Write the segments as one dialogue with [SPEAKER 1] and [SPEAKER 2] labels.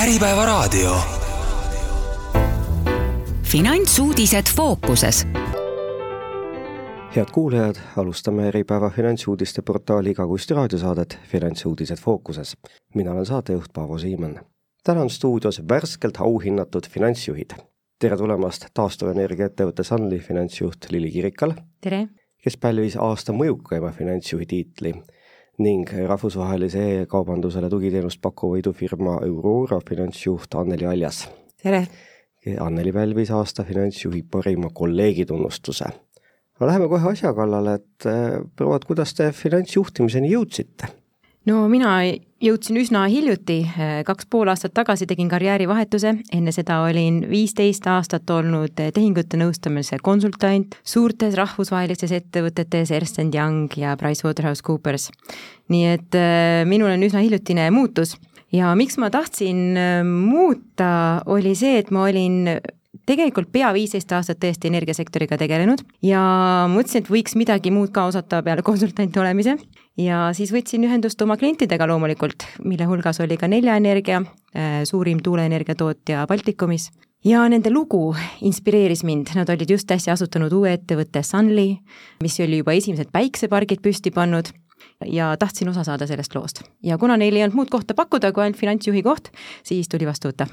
[SPEAKER 1] Äripäevaraadio. finantsuudised fookuses head kuulajad, alustame Äripäeva finantsuudiste portaali igakuist raadiosaadet Finantsuudised fookuses. mina olen saatejuht Paavo Siimann. täna on stuudios värskelt auhinnatud finantsjuhid. tere tulemast taastuvenergia ettevõtte Sunly finantsjuht Lili Kirikal.
[SPEAKER 2] tere!
[SPEAKER 1] kes pälvis aasta mõjukaima finantsjuhi tiitli ning rahvusvahelise e-kaubandusele tugiteenust pakkuva idufirma Aurora finantsjuht Anneli Aljas.
[SPEAKER 2] tere!
[SPEAKER 1] Anneli pälvis aasta finantsjuhi parima kolleegi tunnustuse. no läheme kohe asja kallale, et eh, prouad, kuidas te finantsjuhtimiseni jõudsite?
[SPEAKER 2] No mina jõudsin üsna hiljuti, kaks pool aastat tagasi tegin karjäärivahetuse, enne seda olin viisteist aastat olnud tehingute nõustamise konsultant suurtes rahvusvahelistes ettevõtetes Ernst Young ja PricewaterhouseCoopers. nii et äh, minul on üsna hiljutine muutus ja miks ma tahtsin muuta, oli see, et ma olin tegelikult pea viisteist aastat tõesti energiasektoriga tegelenud ja mõtlesin, et võiks midagi muud ka osata peale konsultanti olemise. Ja siis võtsin ühendust oma klientidega loomulikult, mille hulgas oli ka Nelja Energia, äh, suurim tuuleenergia tootja Baltikumis. Ja nende lugu inspireeris mind, nad olid just äsja asutanud uue ettevõtte Sunly, mis oli juba esimesed päiksepargid püsti pannud. Ja tahtsin osa saada sellest loost. ja kuna neil ei olnud muud kohta pakkuda kui ainult finantsjuhi koht, siis tuli vastu võtta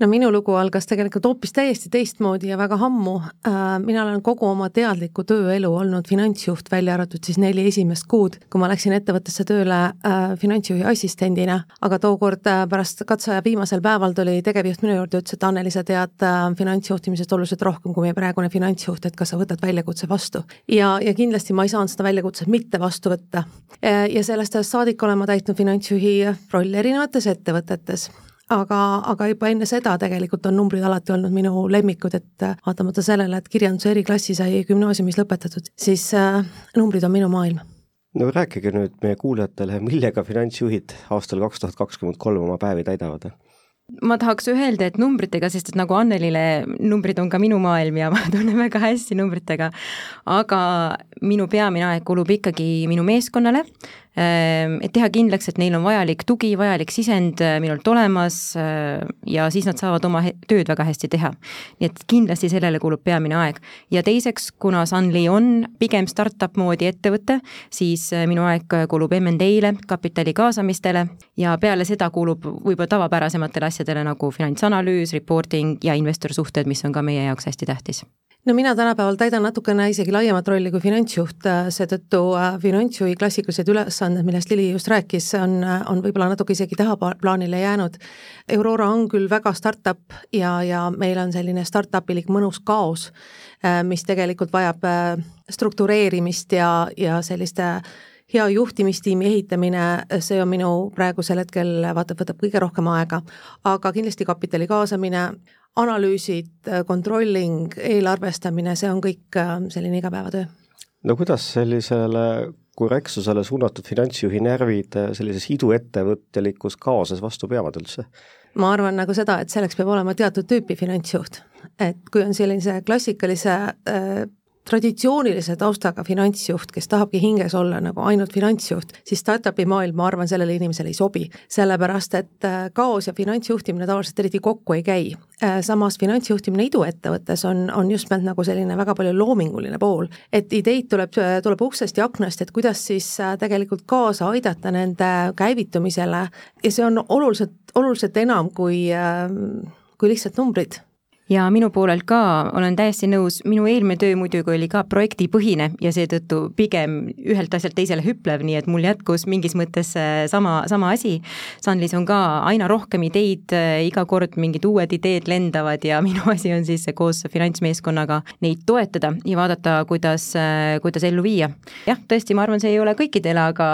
[SPEAKER 3] no minu lugu algas tegelikult hoopis täiesti teistmoodi ja väga ammu. Äh, mina olen kogu oma teadliku tööelu olnud finantsjuht, välja arvatud siis neli esimest kuud, kui ma läksin ettevõttesse tööle äh, finantsjuhi assistendina, aga tookord äh, pärast katseaja viimasel päeval tuli tegevjuht minu juurde ütles, et Anneli, sa tead finantsjuhtimisest oluliselt rohkem kui meie praegune finantsjuht, et kas sa võtad väljakutse vastu. ja, ja kindlasti ma ei saanud seda väljakutset mitte vastu võtta. ja sellest ajast saadik olen ma täitnud finantsjuhi rolli erinevates ettevõtetes aga, aga juba enne seda tegelikult on numbrid alati olnud minu lemmikud, et äh, vaatamata sellele, et kirjanduse eriklassi sai gümnaasiumis lõpetatud, siis äh, numbrid on minu maailm
[SPEAKER 1] no rääkige nüüd meie kuulajatele, millega finantsjuhid aastal kaks tuhat kakskümmend kolm oma päevi täidavad?
[SPEAKER 2] ma tahaks öelda, et numbritega, sest et nagu Annelile, numbrid on ka minu maailm ja ma tunnen väga hästi numbritega, aga minu peamine aeg kulub ikkagi minu meeskonnale, Ehm, et teha kindlaks, et neil on vajalik tugi, vajalik sisend äh, minult olemas äh, ja siis nad saavad oma tööd väga hästi teha. nii et kindlasti sellele kulub peamine aeg. ja teiseks, kuna Sunly on pigem startup moodi ettevõte, siis äh, minu aeg kulub M&A-le, kapitali kaasamistele ja peale seda kulub võib-olla tavapärasematele asjadele nagu finantsanalüüs, reporting ja investorsuhted, mis on ka meie jaoks hästi tähtis
[SPEAKER 3] no mina tänapäeval täidan natukene isegi laiemat rolli kui finantsjuht, seetõttu finantsjuhi klassikalised üles ülesanded, millest Lili just rääkis, on, on võib-olla natuke isegi tahaplaanile jäänud. Aurora on küll väga startup ja, ja meil on selline startup-ilik mõnus kaos, äh, mis tegelikult vajab äh, struktureerimist ja, ja selliste hea juhtimistiimi ehitamine, see on minu praegusel hetkel vaata, võtab kõige rohkem aega, aga kindlasti kapitali kaasamine, analüüsid, controlling, eelarvestamine, see on kõik äh, selline igapäevatöö.
[SPEAKER 1] no kuidas sellisele korrektsusele suunatud finantsjuhi närvid sellises iduettevõtjalikus kaoses vastu peavad üldse?
[SPEAKER 3] ma arvan nagu seda, et selleks peab olema teatud tüüpi finantsjuht. et kui on sellise klassikalise äh, traditsioonilise taustaga finantsjuht, kes tahabki hinges olla nagu ainult finantsjuht, siis startup'i maailm, ma arvan, sellele inimesele ei sobi. sellepärast, et äh, kaos ja finantsjuhtimine tavaliselt eriti kokku ei käi. Äh, samas finantsjuhtimine iduettevõttes on, on just nimelt nagu selline väga palju loominguline pool, et ideid tuleb, tuleb uksest ja aknast, et kuidas siis äh, tegelikult kaasa aidata nende käivitumisele ja see on oluliselt, oluliselt enam kui, kui lihtsalt numbrid
[SPEAKER 2] ja minu poolelt ka olen täiesti nõus, minu eelmine töö muidugi oli ka projektipõhine ja seetõttu pigem ühelt asjalt teisele hüplev, nii et mul jätkus mingis mõttes äh, sama, sama asi. Sunlis on ka aina rohkem ideid, äh, iga kord mingid uued ideed lendavad ja minu asi on siis koos finantsmeeskonnaga neid toetada ja vaadata, kuidas, äh, kuidas ellu viia. jah, tõesti, ma arvan, see ei ole kõikidele, aga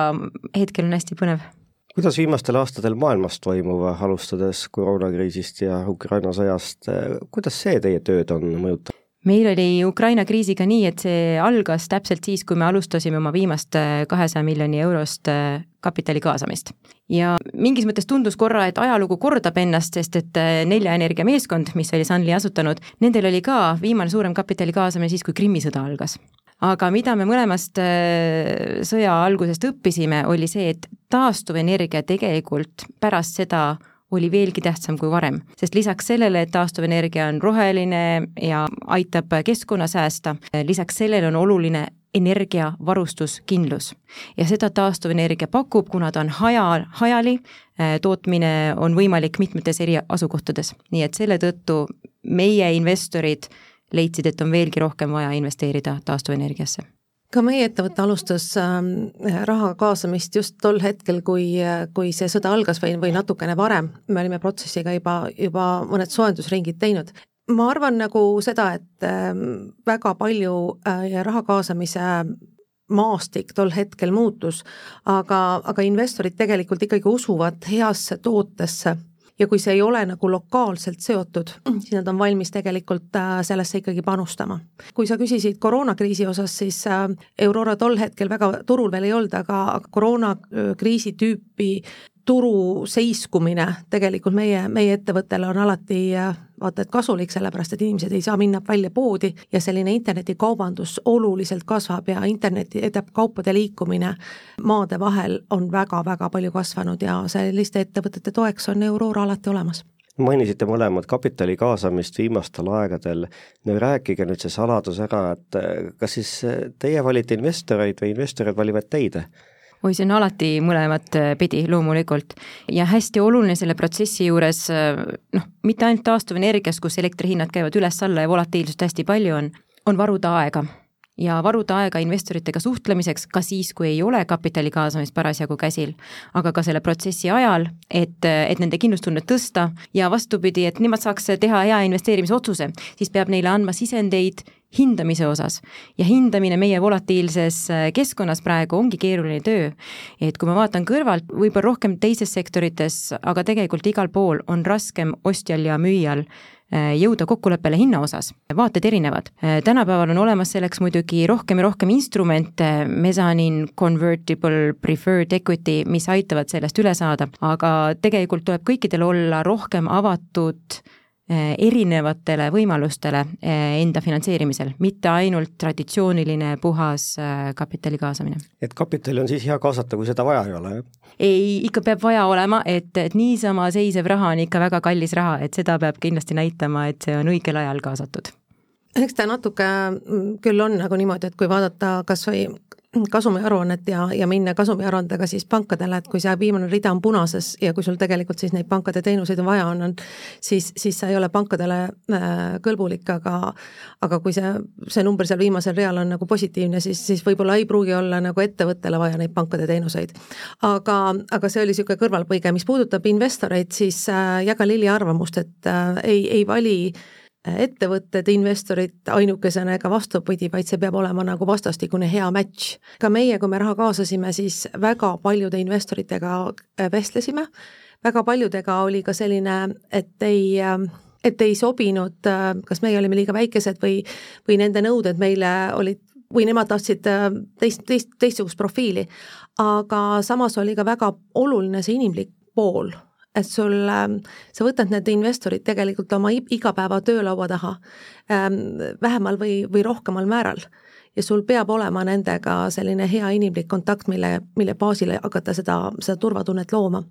[SPEAKER 2] hetkel on hästi põnev
[SPEAKER 1] kuidas viimastel aastatel maailmas toimuv, alustades koroonakriisist ja Ukraina sõjast, kuidas see teie tööd on mõjutanud?
[SPEAKER 2] meil oli Ukraina kriisiga nii, et see algas täpselt siis, kui me alustasime oma viimast äh, kahesaja miljoni eurost äh, kapitali kaasamist. ja mingis mõttes tundus korra, et ajalugu kordab ennast, sest et äh, Nelja Energia meeskond, mis oli Sunly asutanud, nendel oli ka viimane suurem kapitali kaasamine siis, kui Krimmi sõda algas aga mida me mõlemast äh, sõja algusest õppisime, oli see, et taastuvenergia tegelikult pärast seda oli veelgi tähtsam kui varem, sest lisaks sellele, et taastuvenergia on roheline ja aitab keskkonna säästa, lisaks sellele on oluline energiavarustuskindlus. ja seda taastuvenergia pakub, kuna ta on haja, hajali, tootmine on võimalik mitmetes eri asukohtades, nii et selle tõttu meie investorid leidsid, et on veelgi rohkem vaja investeerida taastuvenergiasse?
[SPEAKER 3] Ka meie ettevõte alustas äh, raha kaasamist just tol hetkel, kui, kui see sõda algas või, või natukene varem, me olime protsessiga juba, juba mõned soojendusringid teinud. ma arvan nagu seda, et äh, väga palju äh, raha kaasamise maastik tol hetkel muutus, aga, aga investorid tegelikult ikkagi usuvad heasse tootesse ja kui see ei ole nagu lokaalselt seotud, siis nad on valmis tegelikult äh, sellesse ikkagi panustama. kui sa küsisid koroonakriisi osas, siis äh, Aurora tol hetkel väga turul veel ei olnud, aga koroonakriisi tüüpi turu seiskumine tegelikult meie, meie ettevõttele on alati äh, vaata et kasulik, sellepärast et inimesed ei saa minna välja poodi ja selline internetikaubandus oluliselt kasvab ja interneti, tähendab kaupade liikumine maade vahel on väga-väga palju kasvanud ja selliste ettevõtete toeks on Aurora alati olemas
[SPEAKER 1] mainisite mõlemad kapitali kaasamist viimastel aegadel, no rääkige nüüd see saladus ära, et kas siis teie valite investoreid või investorid valivad teid?
[SPEAKER 2] Oi, see on alati mõlemat äh, pidi loomulikult. ja hästi oluline selle protsessi juures äh, noh, mitte ainult taastuvenergias, kus elektrihinnad käivad üles-alla ja volatiilsust hästi palju on, on varuda aega ja varuda aega investoritega suhtlemiseks ka siis, kui ei ole kapitali kaasamist parasjagu käsil, aga ka selle protsessi ajal, et, et nende kindlustunnet tõsta ja vastupidi, et nemad saaks teha hea investeerimisotsuse, siis peab neile andma sisendeid hindamise osas. ja hindamine meie volatiilses keskkonnas praegu ongi keeruline töö. et kui ma vaatan kõrvalt, võib-olla rohkem teistes sektorites, aga tegelikult igal pool on raskem ostjal ja müüjal Äh, jõuda kokkuleppele hinna osas, vaated erinevad. Äh, tänapäeval on olemas selleks muidugi rohkem ja rohkem instrumente, mesanin, convertible, preferred equity, mis aitavad sellest üle saada, aga tegelikult tuleb kõikidel olla rohkem avatud erinevatele võimalustele eh, enda finantseerimisel, mitte ainult traditsiooniline puhas eh, kapitali kaasamine.
[SPEAKER 1] et kapitali on siis hea kaasata, kui seda vaja ei ole, jah?
[SPEAKER 2] ei, ikka peab vaja olema, et, et niisama seisev raha on ikka väga kallis raha, et seda peab kindlasti näitama, et see on õigel ajal kaasatud
[SPEAKER 3] eks ta natuke mm, küll on nagu niimoodi, et kui vaadata kas või kasumiaruannet ja, ja minna kasumiaruandega siis pankadele, et kui see viimane rida on punases ja kui sul tegelikult siis neid pankade teenuseid vaja on, siis, siis sa ei ole pankadele äh, kõlbulik, aga aga kui see, see number seal viimasel real on nagu positiivne, siis, siis võib-olla ei pruugi olla nagu ettevõttele vaja neid pankade teenuseid. aga, aga see oli niisugune kõrvalpõige, mis puudutab investoreid, siis äh, jaga Lilli arvamust, et äh, ei, ei vali äh, ettevõtted, investorid ainukesena ega vastupidi, vaid see peab olema nagu vastastikune hea match. ka meie, kui me raha kaasasime, siis väga paljude investoritega äh, vestlesime, väga paljudega oli ka selline, et ei äh, et ei sobinud, äh, kas meie olime liiga väikesed või, või nende nõuded meile olid või nemad tahtsid teist, teist, teistsugust profiili. aga samas oli ka väga oluline see inimlik pool et sul, ähm, sa võtad need investorid tegelikult oma igapäeva töölaua taha ähm, vähemal või, või rohkemal määral ja sul peab olema nendega selline hea inimlik kontakt, mille, mille baasil hakata seda, seda turvatunnet looma.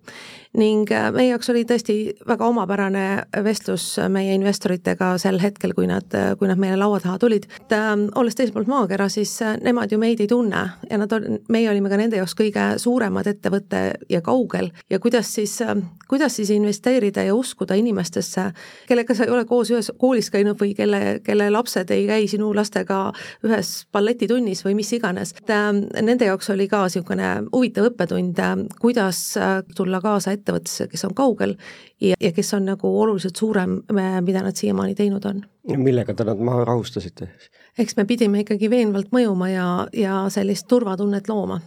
[SPEAKER 3] ning äh, meie jaoks oli tõesti väga omapärane vestlus meie investoritega sel hetkel, kui nad, kui nad meile laua taha tulid. et äh, olles teiselt poolt maakera, siis äh, nemad ju meid ei tunne ja nad on, meie olime ka nende jaoks kõige suuremad ettevõte ja kaugel ja kuidas siis, kuidas siis investeerida ja uskuda inimestesse, kellega sa ei ole koos ühes koolis käinud või kelle, kelle lapsed ei käi sinu lastega ühes balletitunnis või mis iganes. et äh, nende jaoks oli ka niisugune huvitav õppetund, äh, kuidas äh, tulla kaasa ettevõttesse, kes on kaugel ja, ja kes on nagu oluliselt suurem, mida nad siiamaani teinud on.
[SPEAKER 1] millega te nad maha rahustasite?
[SPEAKER 3] eks me pidime ikkagi veenvalt mõjuma ja, ja sellist turvatunnet looma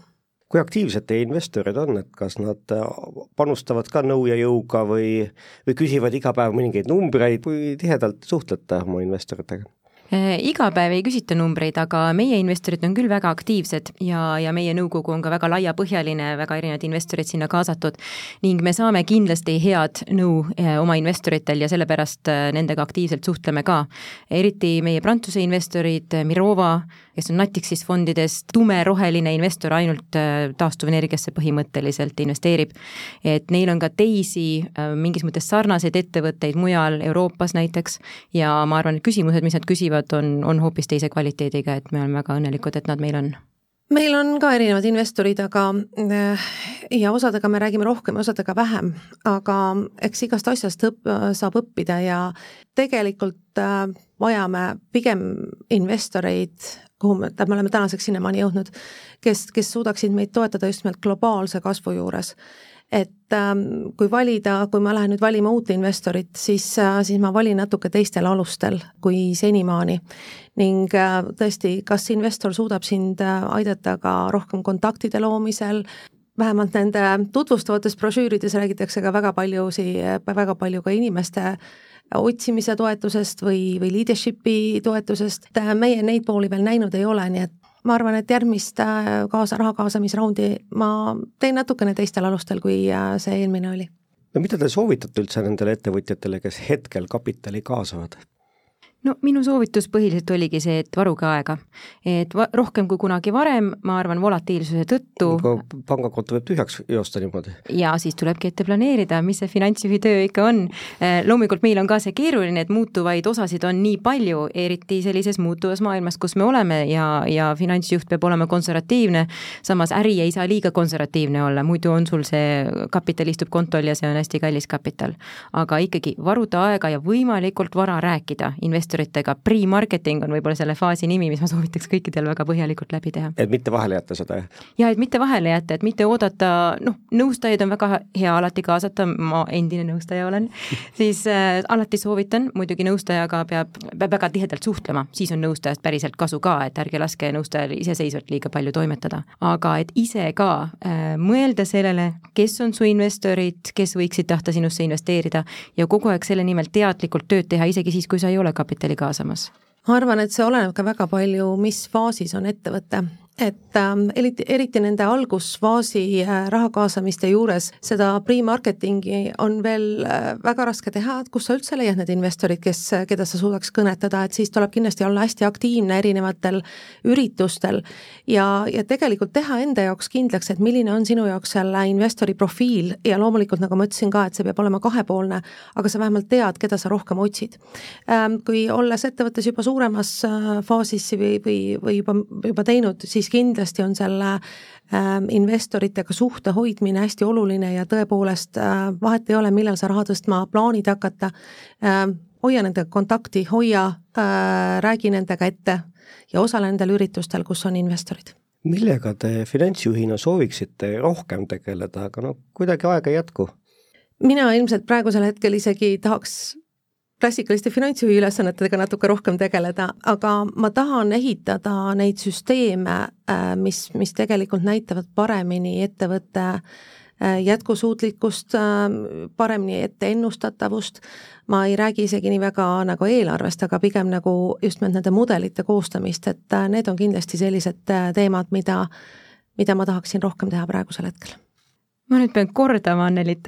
[SPEAKER 1] kui aktiivsed teie investorid on, et kas nad panustavad ka nõu ja jõuga või, või küsivad iga päev mõningaid numbreid, kui tihedalt suhtlete oma investoritega?
[SPEAKER 2] Äh, iga päev ei küsita numbreid, aga meie investorid on küll väga aktiivsed ja, ja meie nõukogu on ka väga laiapõhjaline, väga erinevad investorid sinna kaasatud ning me saame kindlasti head nõu äh, oma investoritel ja sellepärast äh, nendega aktiivselt suhtleme ka. eriti meie Prantsuse investorid, Mirova, kes on Natixis fondides tumeroheline investor, ainult äh, taastuvenergiasse põhimõtteliselt investeerib. et neil on ka teisi äh, mingis mõttes sarnaseid ettevõtteid mujal Euroopas näiteks ja ma arvan, et küsimused, mis nad küsivad, on, on hoopis teise kvaliteediga, et me oleme väga õnnelikud, et nad meil on
[SPEAKER 3] meil on ka erinevad investorid, aga eh, ja osadega me räägime rohkem ja osadega vähem, aga eks igast asjast õpp, saab õppida ja tegelikult äh, vajame pigem investoreid, kuhu me, me oleme tänaseks sinnamaani jõudnud, kes, kes suudaksid meid toetada just nimelt globaalse kasvu juures et ähm, kui valida, kui ma lähen nüüd valima uut investorit, siis äh,, siis ma valin natuke teistel alustel kui senimaani. ning äh, tõesti, kas investor suudab sind äh, aidata ka rohkem kontaktide loomisel, vähemalt nende tutvustavates brošüürides räägitakse ka väga paljusi, väga palju ka inimeste otsimise toetusest või, või leadership'i toetusest, meie neid pooli veel näinud ei ole, nii et ma arvan, et järgmist äh, kaasa, raha kaasamisraundi ma teen natukene teistel alustel, kui äh, see eelmine oli.
[SPEAKER 1] no mida te soovitate üldse nendele ettevõtjatele, kes hetkel kapitali kaasavad?
[SPEAKER 2] No minu soovitus põhiliselt oligi see, et varuge aega. et va-, rohkem kui kunagi varem, ma arvan, volatiilsuse tõttu
[SPEAKER 1] pangakonto võib tühjaks joosta niimoodi.
[SPEAKER 2] ja siis tulebki ette planeerida, mis see finantsjuhi töö ikka on. Eh, loomulikult meil on ka see keeruline, et muutuvaid osasid on nii palju, eriti sellises muutuvas maailmas, kus me oleme ja, ja finantsjuht peab olema konservatiivne, samas äri ei saa liiga konservatiivne olla, muidu on sul see kapital istub kontol ja see on hästi kallis kapital. aga ikkagi varuda aega ja võimalikult vara rääkida invest-, investoritega, pre-marketing on võib-olla selle faasi nimi, mis ma soovitaks kõikidel väga põhjalikult läbi teha.
[SPEAKER 1] et mitte vahele jätta seda, jah?
[SPEAKER 2] jaa, et mitte vahele jätta, et mitte oodata, noh, nõustajaid on väga hea alati kaasata, ma endine nõustaja olen siis äh, alati soovitan, muidugi nõustajaga peab, peab väga tihedalt suhtlema, siis on nõustajast päriselt kasu ka, et ärge laske nõustajal iseseisvalt liiga palju toimetada. aga et ise ka äh, mõelda sellele, kes on su investorid, kes võiksid tahta sinusse investeerida ja kogu aeg selle nimel teadlikult tööd teha, isegi siis, kui sa ei ole kapitali kapitali kaasamas?
[SPEAKER 3] ma arvan, et see oleneb ka väga palju, mis faasis on ettevõte et äh, eriti, eriti nende algusfaasi äh, raha kaasamiste juures seda pre-marketingi on veel äh, väga raske teha, et kus sa üldse leiad need investorid, kes, keda sa suudaks kõnetada, et siis tuleb kindlasti olla hästi aktiivne erinevatel üritustel. Ja, ja tegelikult teha enda jaoks kindlaks, et milline on sinu jaoks selle investori profiil. Ja loomulikult, nagu ma ütlesin ka, et see peab olema kahepoolne, aga sa vähemalt tead, keda sa rohkem otsid. Ähm, kui olles ettevõttes juba suuremas äh, faasis või, või, või juba, juba teinud, siis kindlasti on selle ähm, investoritega suhte hoidmine hästi oluline ja tõepoolest äh, vahet ei ole, millal sa raha tõstma plaanid hakata, ähm, hoia nendega kontakti, hoia, äh, räägi nendega ette ja osale nendel üritustel, kus on investorid
[SPEAKER 1] millega te finantsjuhina sooviksite rohkem tegeleda, aga no kuidagi aega ei jätku?
[SPEAKER 3] mina ilmselt praegusel hetkel isegi tahaks klassikaliste finantsjuhi ülesannetega natuke rohkem tegeleda, aga ma tahan ehitada neid süsteeme, äh, mis, mis tegelikult näitavad paremini ettevõtte äh, jätkusuutlikkust, äh, paremini ette ennustatavust, ma ei räägi isegi nii väga nagu eelarvest, aga pigem nagu just nimelt nende mudelite koostamist, et need on kindlasti sellised teemad, mida, mida ma tahaksin rohkem teha praegusel hetkel
[SPEAKER 2] ma nüüd pean kordama Annelit.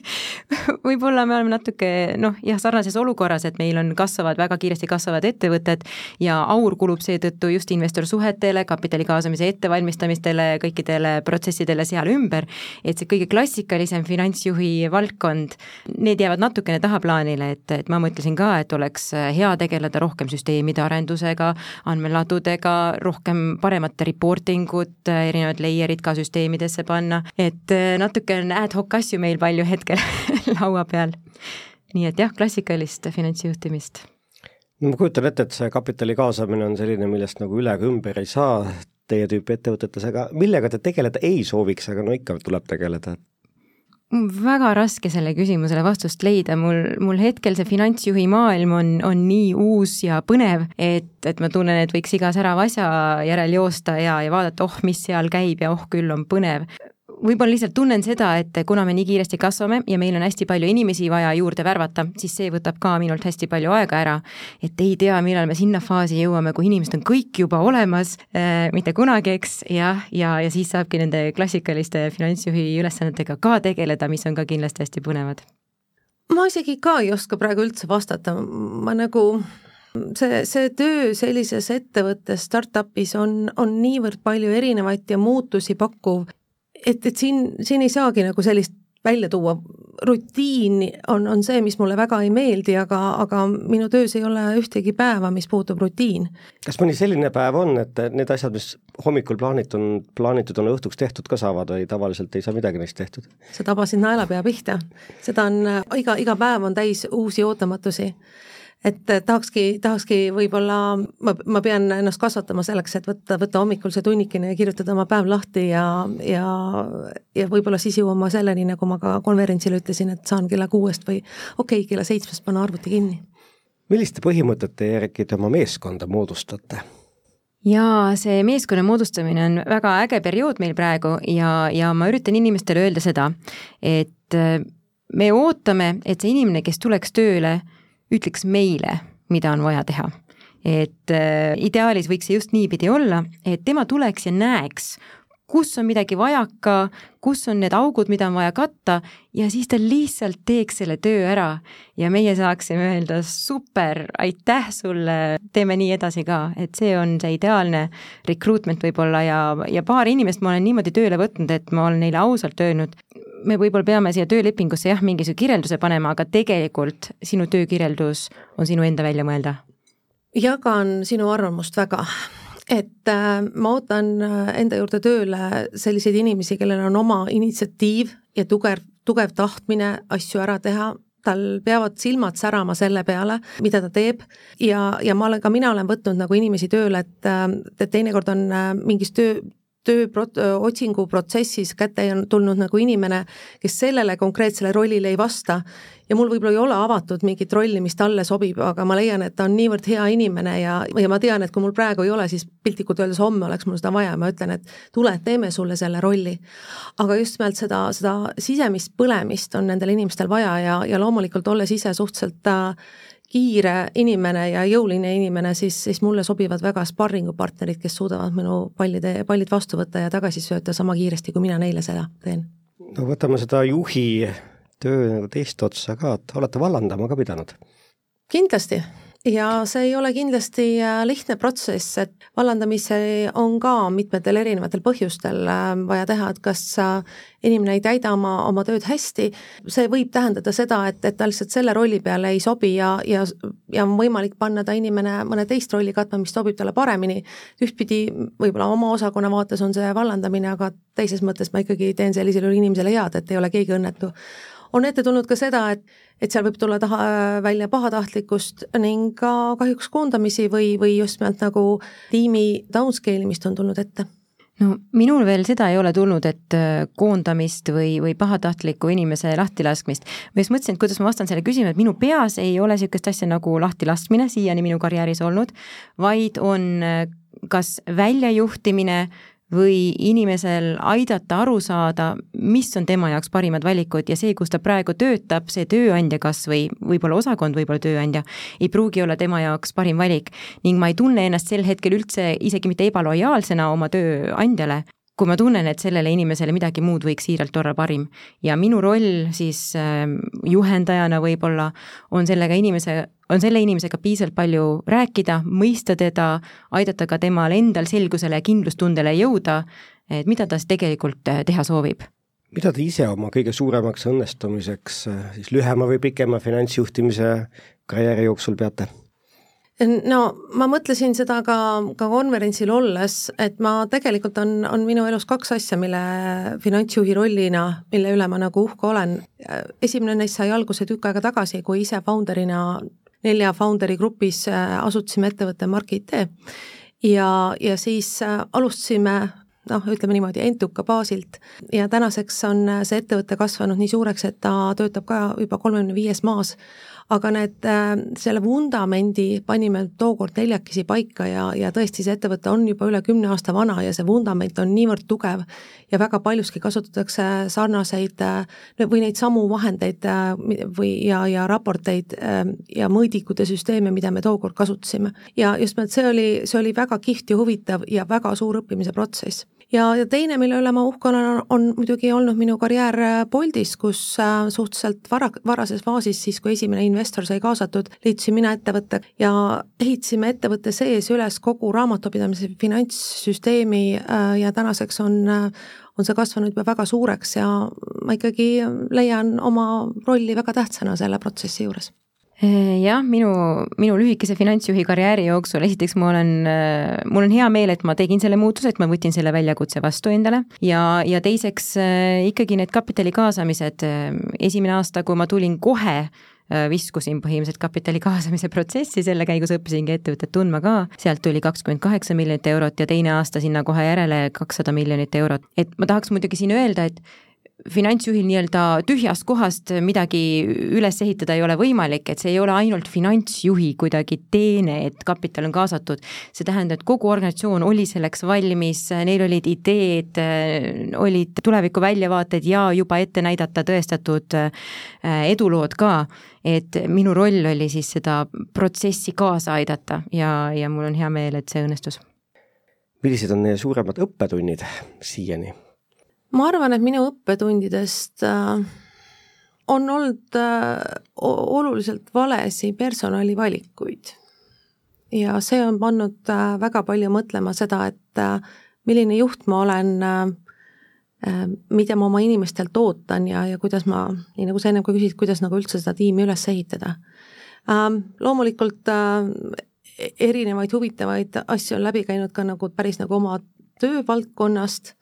[SPEAKER 2] Võib-olla me oleme natuke noh, jah, sarnases olukorras, et meil on kasvavad, väga kiiresti kasvavad ettevõtted ja aur kulub seetõttu just investorsuhetele, kapitali kaasamise ettevalmistamistele, kõikidele protsessidele seal ümber, et see kõige klassikalisem finantsjuhi valdkond, need jäävad natukene tahaplaanile, et, et ma mõtlesin ka, et oleks hea tegeleda rohkem süsteemide arendusega, andmeladudega, rohkem paremat reporting ut, erinevad layer'id ka süsteemidesse panna, et et äh, natuke on ad hoc asju meil palju hetkel laua peal. nii et jah, klassikalist finantsjuhtimist.
[SPEAKER 1] no ma kujutan ette, et see kapitali kaasamine on selline, millest nagu üle ega ümber ei saa teie tüüpi ettevõtetes, aga millega te tegeleda ei sooviks, aga no ikka tuleb tegeleda?
[SPEAKER 2] väga raske selle küsimusele vastust leida, mul, mul hetkel see finantsjuhi maailm on, on nii uus ja põnev, et, et ma tunnen, et võiks iga särava asja järel joosta ja, ja vaadata, oh, mis seal käib ja oh küll on põnev võib-olla lihtsalt tunnen seda, et kuna me nii kiiresti kasvame ja meil on hästi palju inimesi vaja juurde värvata, siis see võtab ka minult hästi palju aega ära. et ei tea, millal me sinna faasi jõuame, kui inimesed on kõik juba olemas äh,, mitte kunagi, eks, jah, ja, ja, ja siis saabki nende klassikaliste finantsjuhi ülesannetega ka tegeleda, mis on ka kindlasti hästi põnevad.
[SPEAKER 3] ma isegi ka ei oska praegu üldse vastata, ma nagu see, see töö sellises ettevõttes, startup'is on, on niivõrd palju erinevaid ja muutusi pakkuv, et, et siin, siin ei saagi nagu sellist välja tuua. rutiin on, on see, mis mulle väga ei meeldi, aga, aga minu töös ei ole ühtegi päeva, mis puutub rutiin.
[SPEAKER 1] kas mõni selline päev on, et need asjad, mis hommikul plaanitud, plaanitud on õhtuks tehtud ka saavad või tavaliselt ei saa midagi neist tehtud?
[SPEAKER 3] sa tabasid naelapea pihta. seda on, iga, iga päev on täis uusi ootamatusi et tahakski, tahakski võib-olla, ma, ma pean ennast kasvatama selleks, et võtta, võtta hommikul see tunnikene ja kirjutada oma päev lahti ja, ja, ja võib-olla siis jõuan ma selleni, nagu ma ka konverentsil ütlesin, et saan kella kuuest või okei okay,, kella seitsmest panna arvuti kinni.
[SPEAKER 1] milliste põhimõtete järgi te oma meeskonda moodustate?
[SPEAKER 2] jaa, see meeskonna moodustamine on väga äge periood meil praegu ja, ja ma üritan inimestele öelda seda, et me ootame, et see inimene, kes tuleks tööle, ütleks meile, mida on vaja teha. et äh, ideaalis võiks see just niipidi olla, et tema tuleks ja näeks, kus on midagi vajaka, kus on need augud, mida on vaja katta ja siis ta lihtsalt teeks selle töö ära ja meie saaksime öelda super, aitäh sulle, teeme nii edasi ka, et see on see ideaalne recruitment võib-olla ja, ja paar inimest ma olen niimoodi tööle võtnud, et ma olen neile ausalt öelnud, me võib-olla peame siia töölepingusse jah, mingisuguse kirjelduse panema, aga tegelikult sinu töökirjeldus on sinu enda välja mõelda.
[SPEAKER 3] jagan sinu arvamust väga, et äh, ma ootan äh, enda juurde tööle selliseid inimesi, kellel on oma initsiatiiv ja tugev, tugev tahtmine asju ära teha, tal peavad silmad särama selle peale, mida ta teeb. Ja, ja ma olen, ka mina olen võtnud nagu inimesi tööle, et, äh, et teinekord on mingis töö, tööotsingu protsessis kätte on tulnud nagu inimene, kes sellele konkreetsele rollile ei vasta ja mul võib-olla ei ole avatud mingit rolli, mis talle sobib, aga ma leian, et ta on niivõrd hea inimene ja, ja ma tean, et kui mul praegu ei ole, siis piltlikult öeldes homme oleks mul seda vaja, ma ütlen, et tule, teeme sulle selle rolli. aga just nimelt seda, seda sisemist põlemist on nendel inimestel vaja ja, ja loomulikult olles ise suhteliselt äh, kiire inimene ja jõuline inimene, siis, siis mulle sobivad väga sparringupartnerid, kes suudavad minu pallide, pallid vastu võtta ja tagasi sööta sama kiiresti, kui mina neile seda teen.
[SPEAKER 1] no võtame seda juhi töö nagu teist otsa ka, et olete vallandama ka pidanud?
[SPEAKER 3] kindlasti ja see ei ole kindlasti äh, lihtne protsess, et vallandamisi on ka mitmetel erinevatel põhjustel äh, vaja teha, et kas äh, inimene ei täida oma, oma tööd hästi, see võib tähendada seda, et, et ta lihtsalt selle rolli peale ei sobi ja, ja, ja on võimalik panna ta inimene mõne teist rolli katma, mis sobib talle paremini. ühtpidi võib-olla oma osakonna vaates on see vallandamine, aga teises mõttes ma ikkagi teen sellisele inimesele head, et ei ole keegi õnnetu on ette tulnud ka seda, et, et seal võib tulla taha, välja pahatahtlikkust ning ka kahjuks koondamisi või, või just nimelt nagu tiimi downscale imist on tulnud ette
[SPEAKER 2] no minul veel seda ei ole tulnud, et äh, koondamist või, või pahatahtliku inimese lahtilaskmist. ma just mõtlesin, et kuidas ma vastan selle küsimusele, et minu peas ei ole niisugust asja nagu lahtilaskmine siiani minu karjääris olnud, vaid on äh, kas väljajuhtimine või inimesel aidata aru saada, mis on tema jaoks parimad valikud ja see, kus ta praegu töötab, see tööandja kas või võib-olla osakond, võib-olla tööandja, ei pruugi olla tema jaoks parim valik. ning ma ei tunne ennast sel hetkel üldse isegi mitte ebalojaalsena oma tööandjale, kui ma tunnen, et sellele inimesele midagi muud võiks siiralt olla parim. ja minu roll siis äh, juhendajana võib-olla on sellega inimese, on selle inimesega piisavalt palju rääkida, mõista teda, aidata ka temal endal selgusele ja kindlustundele jõuda, et mida ta siis tegelikult äh, teha soovib
[SPEAKER 1] mida te ise oma kõige suuremaks õnnestumiseks äh, siis lühema või pikema finantsjuhtimise karjääri jooksul peate?
[SPEAKER 3] No ma mõtlesin seda ka, ka konverentsil olles, et ma tegelikult on, on minu elus kaks asja, mille finantsjuhi rollina, mille üle ma nagu uhke olen. esimene neist sai alguse tükk aega tagasi, kui ise founder'ina nelja founder'i grupis äh, asutasime ettevõtte Mark IT ja, ja siis äh, alustasime noh, ütleme niimoodi, entuka baasilt. Ja tänaseks on see ettevõte kasvanud nii suureks, et ta töötab ka juba kolmekümne viies maas, aga need, äh, selle vundamendi panime tookord neljakesi paika ja, ja tõesti, see ettevõte on juba üle kümne aasta vana ja see vundament on niivõrd tugev ja väga paljuski kasutatakse sarnaseid äh, või neid samu vahendeid äh, või, ja, ja raporteid ja mõõdikute süsteeme, mida me tookord kasutasime. ja just nimelt see oli, see oli väga kihvt ja huvitav ja väga suur õppimise protsess ja, ja teine, mille üle ma uhke olen, on muidugi olnud minu karjäär Boltis, kus suhteliselt vara, varases faasis, siis kui esimene investor sai kaasatud, liitusin mina ettevõtte ja ehitasime ettevõtte sees üles kogu raamatupidamise finantssüsteemi ja tänaseks on on see kasvanud juba väga suureks ja ma ikkagi leian oma rolli väga tähtsana selle protsessi juures
[SPEAKER 2] jah, minu, minu lühikese finantsjuhi karjääri jooksul esiteks ma olen, mul on hea meel, et ma tegin selle muutuse, et ma võtsin selle väljakutse vastu endale. Ja, ja teiseks ikkagi need kapitali kaasamised, esimene aasta, kui ma tulin kohe Äh, viskusin põhimõtteliselt kapitali kaasamise protsessi, selle käigus õppisingi ettevõtet tundma ka, sealt tuli kakskümmend kaheksa miljonit eurot ja teine aasta sinna kohe järele kakssada miljonit eurot. et ma tahaks muidugi siin öelda, et finantsjuhil nii-öelda tühjast kohast midagi üles ehitada ei ole võimalik, et see ei ole ainult finantsjuhi kuidagi teene, et kapital on kaasatud. see tähendab, et kogu organisatsioon oli selleks valmis, neil olid ideed, olid tuleviku väljavaated ja juba ette näidata tõestatud äh, edulood ka. et minu roll oli siis seda protsessi kaasa aidata ja, ja mul on hea meel, et see õnnestus.
[SPEAKER 1] millised on suuremad õppetunnid siiani?
[SPEAKER 3] Ma arvan, et minu õppetundidest äh, on olnud äh, oluliselt valesi personalivalikuid. ja see on pannud äh, väga palju mõtlema seda, et milline juht ma olen, mida ma oma inimestelt ootan ja, ja kuidas ma, nii nagu sa ennem ka küsisid, kuidas nagu üldse seda tiimi üles ehitada. Loomulikult erinevaid huvitavaid asju on läbi käinud ka nagu päris nagu oma töövaldkonnast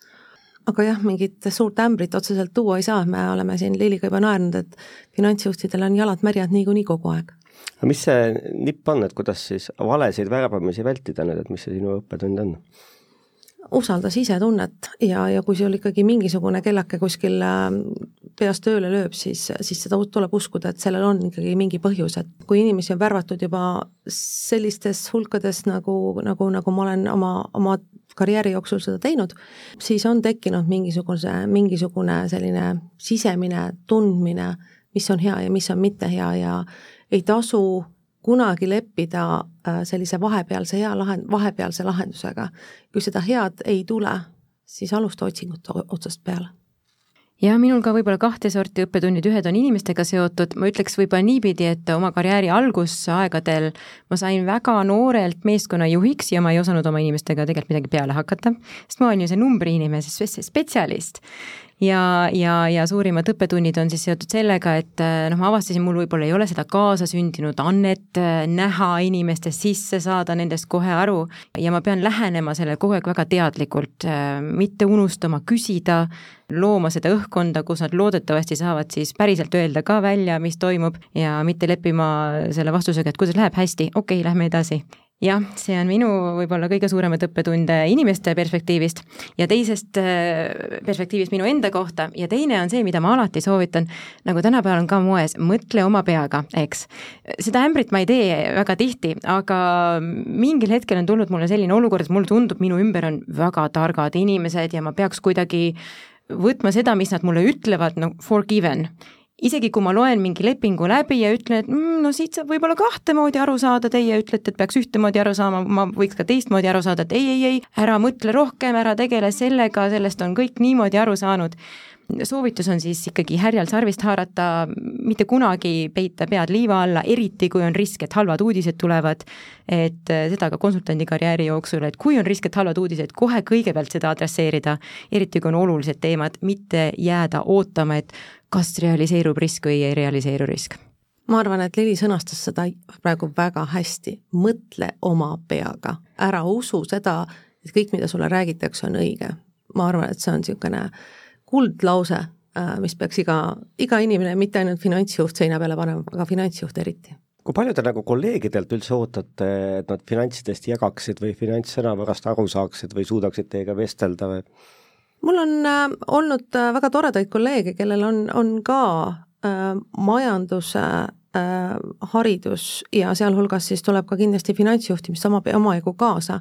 [SPEAKER 3] aga jah, mingit suurt ämbrit otseselt tuua ei saa, me oleme siin Liliga juba naernud, et finantsjuhtidel on jalad märjad niikuinii kogu aeg.
[SPEAKER 1] aga mis see nipp on, et kuidas siis valesid värbamisi vältida nüüd, et mis see sinu õppetund on?
[SPEAKER 3] usalda sisetunnet ja, ja kui sul ikkagi mingisugune kellake kuskil ähm, peas tööle lööb, siis, siis seda tuleb uskuda, et sellel on ikkagi mingi põhjus, et kui inimesi on värvatud juba sellistes hulkades, nagu, nagu, nagu ma olen oma, oma karjääri jooksul seda teinud, siis on tekkinud mingisuguse, mingisugune selline sisemine tundmine, mis on hea ja mis on mitte hea ja ei tasu kunagi leppida äh, sellise vahepealse hea lahend-, vahepealse lahendusega. kui seda head ei tule, siis alusta otsingut otsast peale
[SPEAKER 2] ja minul ka võib-olla kahte sorti õppetunnid, ühed on inimestega seotud, ma ütleks võib-olla niipidi, et oma karjääri algusaegadel ma sain väga noorelt meeskonnajuhiks ja ma ei osanud oma inimestega tegelikult midagi peale hakata, sest ma olen ju see numbriinimese spetsialist ja, ja, ja suurimad õppetunnid on siis seotud sellega, et äh, noh, ma avastasin, mul võib-olla ei ole seda kaasasündinud annet äh, näha inimeste sisse, saada nendest kohe aru. Ja ma pean lähenema sellele kogu aeg väga teadlikult, äh, mitte unustama küsida, looma seda õhkkonda, kus nad loodetavasti saavad siis päriselt öelda ka välja, mis toimub ja mitte leppima selle vastusega, et kuidas läheb hästi, okei okay,, lähme edasi jah, see on minu võib-olla kõige suuremaid õppetunde inimeste perspektiivist ja teisest äh, perspektiivist minu enda kohta ja teine on see, mida ma alati soovitan, nagu tänapäeval on ka moes, mõtle oma peaga, eks. seda ämbrit ma ei tee väga tihti, aga mingil hetkel on tulnud mulle selline olukord, et mulle tundub, minu ümber on väga targad inimesed ja ma peaks kuidagi võtma seda, mis nad mulle ütlevad, no forgiven isegi kui ma loen mingi lepingu läbi ja ütlen, et mm, no siit saab võib-olla kahte moodi aru saada, teie ütlete, et peaks ühtemoodi aru saama, ma võiks ka teistmoodi aru saada, et ei, ei, ei, ära mõtle rohkem, ära tegele sellega, sellest on kõik niimoodi aru saanud. Soovitus on siis ikkagi härjal sarvist haarata, mitte kunagi peita pead liiva alla, eriti kui on risk, et halvad uudised tulevad, et seda ka konsultandi karjääri jooksul, et kui on risk, et halvad uudised, kohe kõigepealt seda adresseerida, eriti kui on olulised teemad, mitte jääda ootama, et kas realiseerub risk või ei realiseeru risk?
[SPEAKER 3] ma arvan, et Lili sõnastas seda praegu väga hästi, mõtle oma peaga, ära usu seda, et kõik, mida sulle räägitakse, on õige. ma arvan, et see on niisugune kuldlause, äh, mis peaks iga, iga inimene, mitte ainult finantsjuht seina peale panema, aga finantsjuht eriti
[SPEAKER 1] kui palju te nagu kolleegidelt üldse ootate, et nad finantsidest jagaksid või finantssõnavarast aru saaksid või suudaksid teiega vestelda või?
[SPEAKER 3] mul on äh, olnud äh, väga toredaid kolleege, kellel on, on ka äh, majanduse äh, haridus ja sealhulgas siis tuleb ka kindlasti finantsjuhtimist sama, omajagu kaasa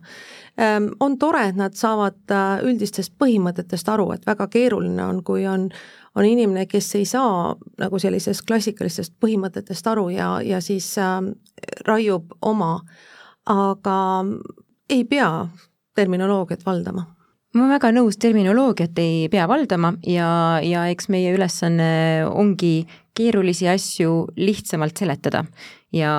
[SPEAKER 3] ähm,. on tore, et nad saavad äh, üldistest põhimõtetest aru, et väga keeruline on, kui on, on inimene, kes ei saa nagu sellisest klassikalistest põhimõtetest aru ja, ja siis äh, raiub oma, aga ei pea terminoloogiat valdama
[SPEAKER 2] ma olen väga nõus, terminoloogiat ei pea valdama ja, ja eks meie ülesanne ongi keerulisi asju lihtsamalt seletada. ja,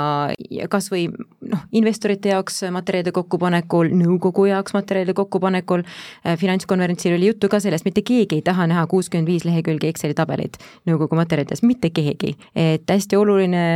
[SPEAKER 2] ja kas või noh, investorite jaoks materjalide kokkupanekul, nõukogu jaoks materjalide kokkupanekul, äh, finantskonverentsil oli juttu ka sellest, mitte keegi ei taha näha kuuskümmend viis lehekülge Exceli tabelit nõukogu materjalides, mitte keegi. et hästi oluline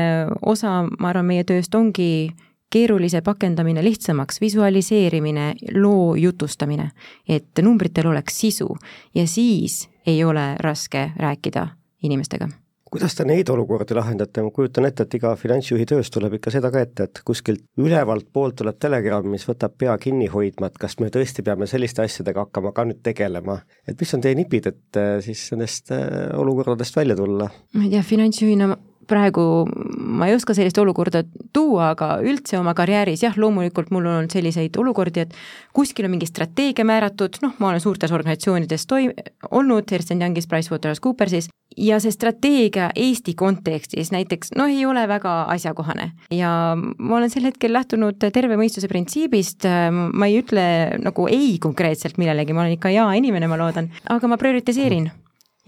[SPEAKER 2] osa, ma arvan, meie tööst ongi keerulise pakendamine lihtsamaks, visualiseerimine, loo jutustamine, et numbritel oleks sisu ja siis ei ole raske rääkida inimestega
[SPEAKER 1] kuidas te neid olukordi lahendate, ma kujutan ette, et iga finantsjuhi töös tuleb ikka seda ka ette, et kuskilt ülevalt poolt tuleb telegramm, mis võtab pea kinni hoidma, et kas me tõesti peame selliste asjadega hakkama ka nüüd tegelema. et mis on teie nipid, et äh, siis nendest äh, olukordadest välja tulla?
[SPEAKER 2] ma ei tea, finantsjuhina praegu ma ei oska sellist olukorda tuua, aga üldse oma karjääris jah, loomulikult mul on olnud selliseid olukordi, et kuskil on mingi strateegia määratud, noh, ma olen suurtes organisatsioonides toi-, olnud, Ernst Youngis, PricewaterhouseCoopersis, ja see strateegia Eesti kontekstis näiteks noh, ei ole väga asjakohane. ja ma olen sel hetkel lähtunud terve mõistuse printsiibist, ma ei ütle nagu ei konkreetselt millelegi, ma olen ikka jaa inimene, ma loodan, aga ma prioritiseerin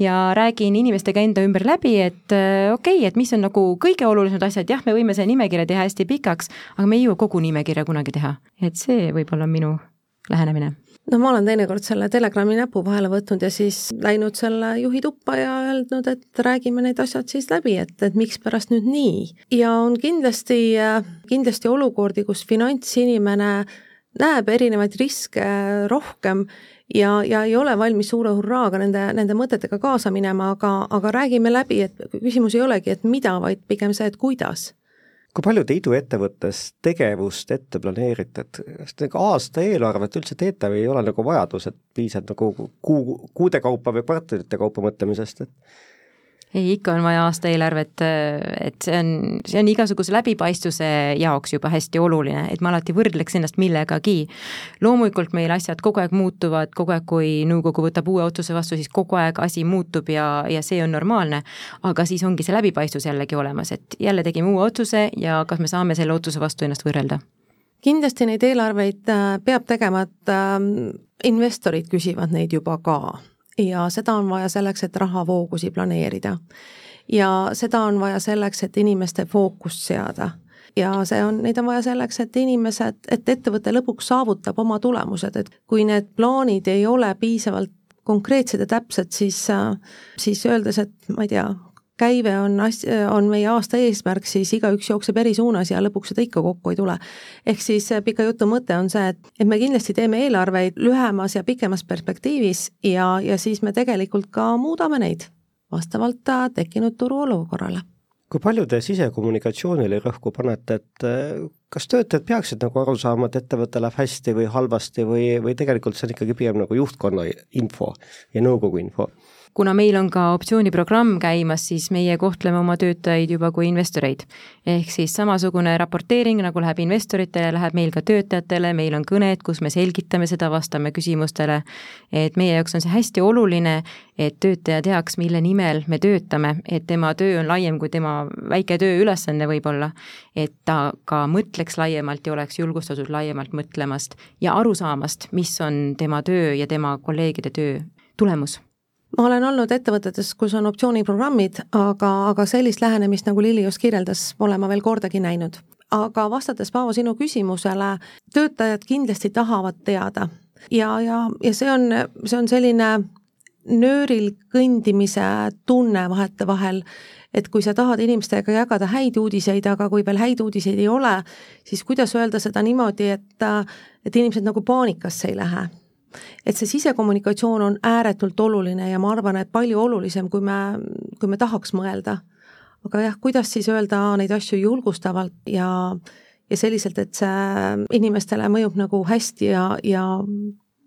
[SPEAKER 2] ja räägin inimestega enda ümber läbi, et äh, okei okay,, et mis on nagu kõige olulisemad asjad, jah, me võime selle nimekirja teha hästi pikaks, aga me ei jõua kogu nimekirja kunagi teha. et see võib-olla on minu lähenemine
[SPEAKER 3] no ma olen teinekord selle Telegrami näpu vahele võtnud ja siis läinud selle juhi tuppa ja öelnud, et räägime need asjad siis läbi, et, et mikspärast nüüd nii. ja on kindlasti, kindlasti olukordi, kus finantsinimene näeb erinevaid riske rohkem ja, ja ei ole valmis suure hurraaga nende, nende mõtetega kaasa minema, aga, aga räägime läbi, et küsimus ei olegi, et mida, vaid pigem see, et kuidas.
[SPEAKER 1] Kui palju te iduettevõttes tegevust ette planeerite, et kas te nagu aasta eelarvet üldse teete või ei ole nagu vajadus, et piisab nagu kuu, kuude kaupa või kvartalite kaupa mõtlemisest, et
[SPEAKER 2] ei, ikka on vaja aastaeelarvet, et see on, see on igasuguse läbipaistvuse jaoks juba hästi oluline, et ma alati võrdleks ennast millegagi. loomulikult meil asjad kogu aeg muutuvad, kogu aeg, kui nõukogu võtab uue otsuse vastu, siis kogu aeg asi muutub ja, ja see on normaalne, aga siis ongi see läbipaistvus jällegi olemas, et jälle tegime uue otsuse ja kas me saame selle otsuse vastu ennast võrrelda
[SPEAKER 3] kindlasti neid eelarveid äh, peab tegema, et ähm, investorid küsivad neid juba ka ja seda on vaja selleks, et rahavoogusi planeerida. ja seda on vaja selleks, et inimeste fookust seada ja see on, neid on vaja selleks, et inimesed, et ettevõte lõpuks saavutab oma tulemused, et kui need plaanid ei ole piisavalt konkreetsed ja täpsed, siis, siis öeldes, et ma ei tea, käive on as-, on meie aasta eesmärk, siis igaüks jookseb eri suunas ja lõpuks seda ikka kokku ei tule. ehk siis äh, pika jutu mõte on see, et, et me kindlasti teeme eelarveid lühemas ja pikemas perspektiivis ja, ja siis me tegelikult ka muudame neid vastavalt äh, tekkinud turuolukorrale.
[SPEAKER 1] kui palju te sisekommunikatsioonile rõhku panete, et äh, kas töötajad peaksid nagu aru saama, et ettevõte läheb hästi või halvasti või, või tegelikult see on ikkagi pigem nagu juhtkonna info ja nõukogu info?
[SPEAKER 2] Kuna meil on ka optsiooniprogramm käimas, siis meie kohtleme oma töötajaid juba kui investoreid. ehk siis samasugune raporteering, nagu läheb investoritele, läheb meil ka töötajatele, meil on kõned, kus me selgitame seda, vastame küsimustele, et meie jaoks on see hästi oluline, et töötaja teaks, mille nimel me töötame, et tema töö on laiem kui tema väike tööülesanne võib-olla, et ta ka mõtleks laiemalt ja oleks julgustatud laiemalt mõtlemast ja aru saamast, mis on tema töö ja tema kolleegide töö tulemus
[SPEAKER 3] ma olen olnud ettevõtetes, kus on optsiooniprogrammid, aga, aga sellist lähenemist, nagu Lili just kirjeldas, pole ma veel kordagi näinud. aga vastates, Paavo, sinu küsimusele, töötajad kindlasti tahavad teada ja, ja, ja see on, see on selline nööril kõndimise tunne vahetevahel, et kui sa tahad inimestega jagada häid uudiseid, aga kui veel häid uudiseid ei ole, siis kuidas öelda seda niimoodi, et, et inimesed nagu paanikasse ei lähe et see sisekommunikatsioon on ääretult oluline ja ma arvan, et palju olulisem, kui me, kui me tahaks mõelda. aga jah, kuidas siis öelda neid asju julgustavalt ja ja selliselt, et see inimestele mõjub nagu hästi ja, ja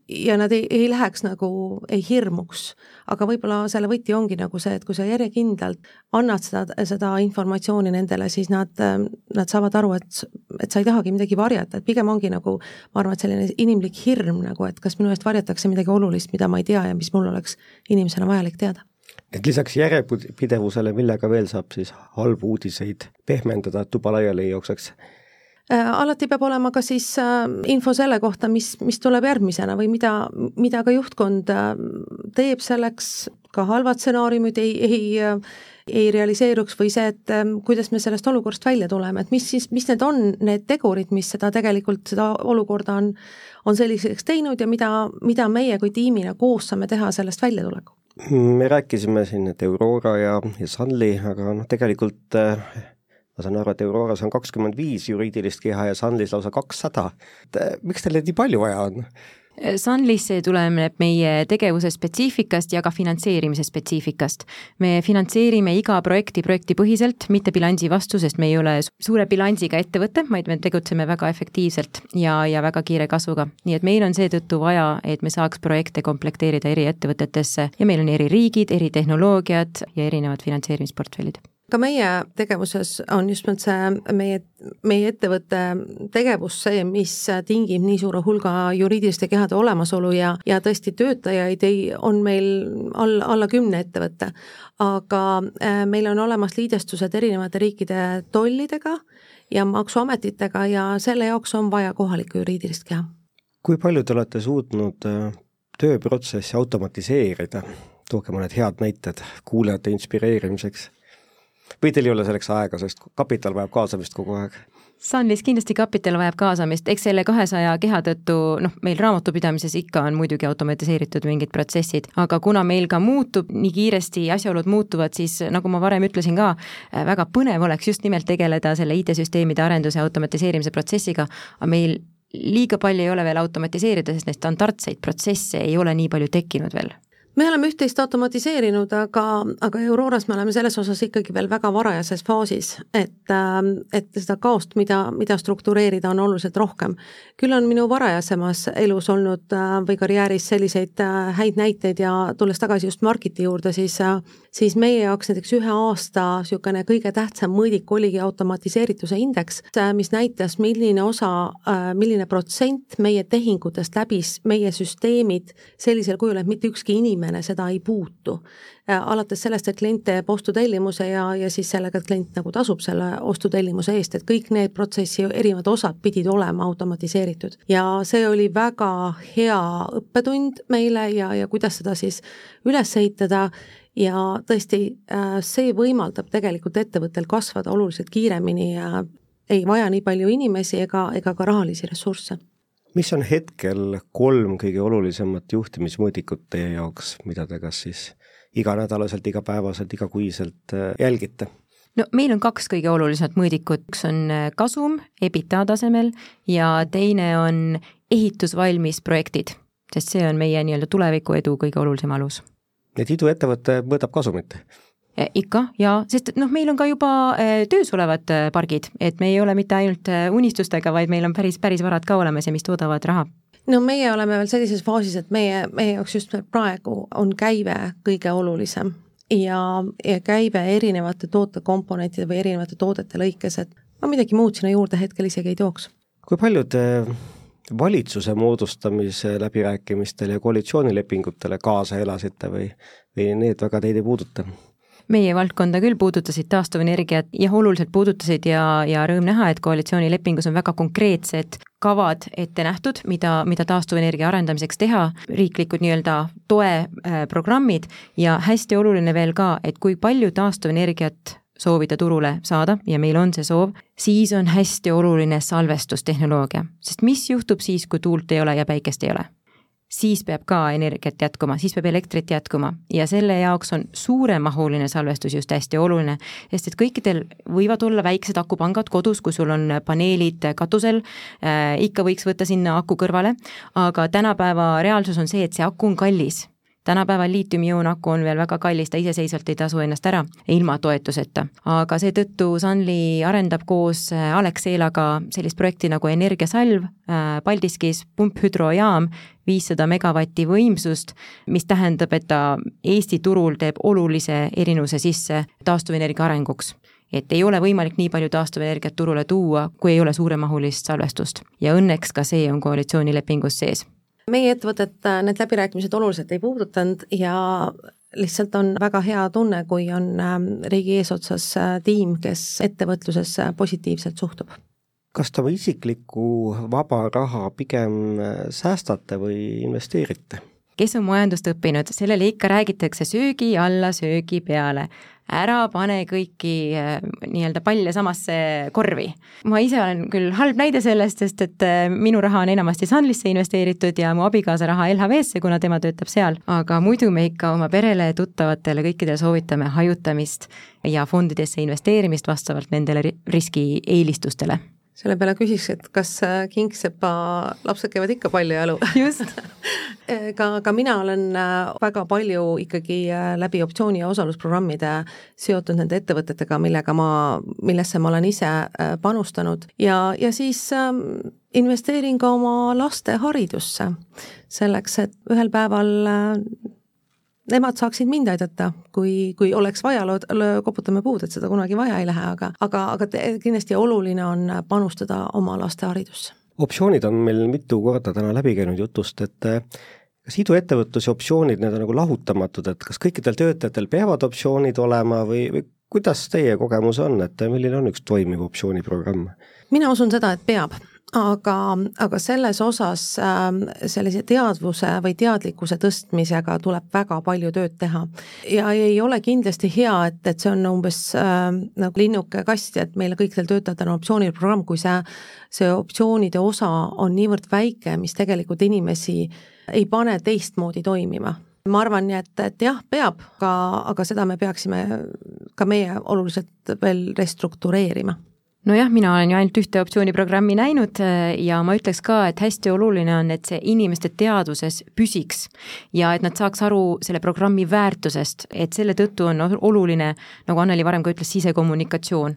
[SPEAKER 3] ja nad ei, ei läheks nagu, ei hirmuks. aga võib-olla selle võti ongi nagu see, et kui sa järjekindlalt annad seda, seda informatsiooni nendele, siis nad, nad saavad aru, et, et sa ei tahagi midagi varjata, et pigem ongi nagu, ma arvan, et selline inimlik hirm nagu, et kas minu eest varjatakse midagi olulist, mida ma ei tea ja mis mul oleks inimesena vajalik teada.
[SPEAKER 1] Et lisaks järjepidevusele, millega veel saab siis halbu uudiseid pehmendada, et tuba laiali ei jookseks?
[SPEAKER 3] Alati peab olema ka siis info selle kohta, mis, mis tuleb järgmisena või mida, mida ka juhtkond teeb selleks, ka halvad stsenaariumid ei, ei ei realiseeruks või see, et ähm, kuidas me sellest olukorrast välja tuleme, et mis siis, mis need on, need tegurid, mis seda tegelikult, seda olukorda on, on selliseks teinud ja mida, mida meie kui tiimina koos saame teha sellest väljatuleku?
[SPEAKER 1] me rääkisime siin, et Aurora ja, ja Sunly, aga noh, tegelikult äh, ma saan aru, et Auroras on kakskümmend viis juriidilist keha ja Sunlys lausa kakssada. äh, miks teil neid nii palju vaja on?
[SPEAKER 2] Sunlisse tuleneb meie tegevuse spetsiifikast ja ka finantseerimise spetsiifikast. me finantseerime iga projekti projektipõhiselt, mitte bilansi vastu, sest me ei ole suure bilansiga ettevõte, vaid me tegutseme väga efektiivselt ja, ja väga kiire kasvuga. nii et meil on seetõttu vaja, et me saaks projekte komplekteerida eri ettevõtetesse ja meil on eri riigid, eri tehnoloogiad ja erinevad finantseerimisportfellid
[SPEAKER 3] ka meie tegevuses on just nimelt see meie, meie ettevõtte tegevus see, mis tingib nii suure hulga juriidiliste kehade olemasolu ja, ja tõesti töötajaid ei, on meil all, alla kümne ettevõtte. aga äh, meil on olemas liidestused erinevate riikide tollidega ja maksuametitega ja selle jaoks on vaja kohalikku juriidilist keha.
[SPEAKER 1] kui palju te olete suutnud äh, tööprotsessi automatiseerida? tooge mõned head näited kuulajate inspireerimiseks või teil ei ole selleks aega, sest kapital vajab kaasamist kogu aeg?
[SPEAKER 2] Sunlis kindlasti kapital vajab kaasamist, eks selle kahesaja keha tõttu noh, meil raamatupidamises ikka on muidugi automatiseeritud mingid protsessid, aga kuna meil ka muutub nii kiiresti, asjaolud muutuvad, siis nagu ma varem ütlesin ka, väga põnev oleks just nimelt tegeleda selle IT-süsteemide arenduse automatiseerimise protsessiga, aga meil liiga palju ei ole veel automatiseerida, sest neid standardseid protsesse ei ole nii palju tekkinud veel
[SPEAKER 3] me oleme üht-teist automatiseerinud, aga, aga Auroras me oleme selles osas ikkagi veel väga varajases faasis, et, ähm, et seda kaost, mida, mida struktureerida, on oluliselt rohkem. küll on minu varajasemas elus olnud äh, või karjääris selliseid äh, häid näiteid ja tulles tagasi just Markiti juurde, siis, äh, siis meie jaoks näiteks ühe aasta niisugune kõige tähtsam mõõdik oligi automatiseerituse indeks, mis näitas, milline osa, milline protsent meie tehingutest läbis meie süsteemid sellisel kujul, et mitte ükski inimene inimene seda ei puutu. alates sellest, et klient teeb ostutellimuse ja, ja siis sellega, et klient nagu tasub selle ostutellimuse eest, et kõik need protsessi erinevad osad pidid olema automatiseeritud. ja see oli väga hea õppetund meile ja, ja kuidas seda siis üles ehitada ja tõesti, äh, see võimaldab tegelikult ettevõttel kasvada oluliselt kiiremini ja ei vaja nii palju inimesi ega, ega ka rahalisi ressursse
[SPEAKER 1] mis on hetkel kolm kõige olulisemat juhtimismõõdikut teie jaoks, mida te kas siis iganädalaselt, igapäevaselt, igakuiselt äh, jälgite?
[SPEAKER 2] no meil on kaks kõige olulisemat mõõdikut, üks on äh, kasum EBITDA tasemel ja teine on ehitusvalmis projektid, sest see on meie nii-öelda tuleviku edu kõige olulisem alus.
[SPEAKER 1] et iduettevõte mõõdab kasumit?
[SPEAKER 2] Eh, ikka ja, sest noh, meil on ka juba eh, töös olevad eh, pargid, et me ei ole mitte ainult unistustega, vaid meil on päris, päris varad ka olemas ja mis toodavad raha
[SPEAKER 3] no meie oleme veel sellises faasis, et meie, meie jaoks just praegu on käive kõige olulisem ja, ja käive erinevate tootekomponentide või erinevate toodete lõikes, et ma midagi muud sinna juurde hetkel isegi ei tooks.
[SPEAKER 1] kui palju te valitsuse moodustamise läbirääkimistel ja koalitsioonilepingutele kaasa elasite või, või need väga teid ei puuduta?
[SPEAKER 2] Meie valdkonda küll puudutasid taastuvenergiat, jah, oluliselt puudutasid ja, ja rõõm näha, et koalitsioonilepingus on väga konkreetsed kavad ette nähtud, mida, mida taastuvenergia arendamiseks teha, riiklikud nii-öelda toeprogrammid äh, ja hästi oluline veel ka, et kui palju taastuvenergiat soovida turule saada ja meil on see soov, siis on hästi oluline salvestustehnoloogia, sest mis juhtub siis, kui tuult ei ole ja päikest ei ole siis peab ka energiat jätkuma, siis peab elektrit jätkuma. Ja selle jaoks on suuremahuline salvestus just hästi oluline, sest et kõikidel võivad olla väiksed akupangad kodus, kui sul on paneelid katusel äh,, ikka võiks võtta sinna aku kõrvale, aga tänapäeva reaalsus on see, et see aku on kallis tänapäeval liitiumioon-aku on veel väga kallis, ta iseseisvalt ei tasu ennast ära ilma toetuseta. aga seetõttu Sunly arendab koos äh, Alexelaga sellist projekti nagu Energiasalv äh, Paldiskis pumphüdrojaam, viissada megavatti võimsust, mis tähendab, et ta Eesti turul teeb olulise erinevuse sisse taastuvenergia arenguks et ei ole võimalik nii palju taastuvenergiat turule tuua, kui ei ole suuremahulist salvestust. ja õnneks ka see on koalitsioonilepingus sees
[SPEAKER 3] meie ettevõtet äh, need läbirääkimised oluliselt ei puudutanud ja lihtsalt on väga hea tunne, kui on ähm, riigi eesotsas äh, tiim, kes ettevõtlusesse positiivselt suhtub.
[SPEAKER 1] kas te oma isiklikku vaba raha pigem säästate või investeerite?
[SPEAKER 2] Kes on majandust õppinud, sellele ikka räägitakse söögi alla, söögi peale. ära pane kõiki äh, nii-öelda palle samasse korvi. ma ise olen küll halb näide sellest, sest et äh, minu raha on enamasti Sunlisse investeeritud ja mu abikaasa raha LHV-sse, kuna tema töötab seal, aga muidu me ikka oma perele, tuttavatele, kõikidele soovitame hajutamist ja fondidesse investeerimist vastavalt nendele riskieelistustele
[SPEAKER 3] selle peale küsiks, et kas äh, kingsepa lapsed käivad ikka palju jalu?
[SPEAKER 2] just
[SPEAKER 3] äh, ka, ka mina olen äh, väga palju ikkagi läbi optsiooni ja osalusprogrammide seotud nende ettevõtetega, millega ma, millesse ma olen ise panustanud ja, ja siis ähm, investeerin ka oma laste haridusse, selleks et ühel päeval nemad saaksid mind aidata, kui, kui oleks vaja, koputame puud, et seda kunagi vaja ei lähe, aga, aga, aga kindlasti oluline on panustada oma laste haridusse.
[SPEAKER 1] optsioonid on meil mitu korda täna läbi käinud jutust, et eh, kas iduettevõtlus ja optsioonid, need on nagu lahutamatud, et kas kõikidel töötajatel peavad optsioonid olema või, või kuidas teie kogemus on, et milline on üks toimiv optsiooniprogramm?
[SPEAKER 3] mina usun seda, et peab aga, aga selles osas äh, sellise teadvuse või teadlikkuse tõstmisega tuleb väga palju tööd teha. ja ei ole kindlasti hea, et, et see on umbes äh, nagu linnuke kasti, et meile kõikidel töötajatel on optsiooniprogramm, kui see, see optsioonide osa on niivõrd väike, mis tegelikult inimesi ei pane teistmoodi toimima ma arvan et, et jah, peab, aga, aga seda me peaksime ka meie oluliselt veel restruktureerima
[SPEAKER 2] nojah, mina olen ju ainult ühte optsiooniprogrammi näinud äh, ja ma ütleks ka, et hästi oluline on, et see inimeste teadvuses püsiks ja et nad saaks aru selle programmi väärtusest, et selle tõttu on oluline, nagu Anneli varem ka ütles, sisekommunikatsioon.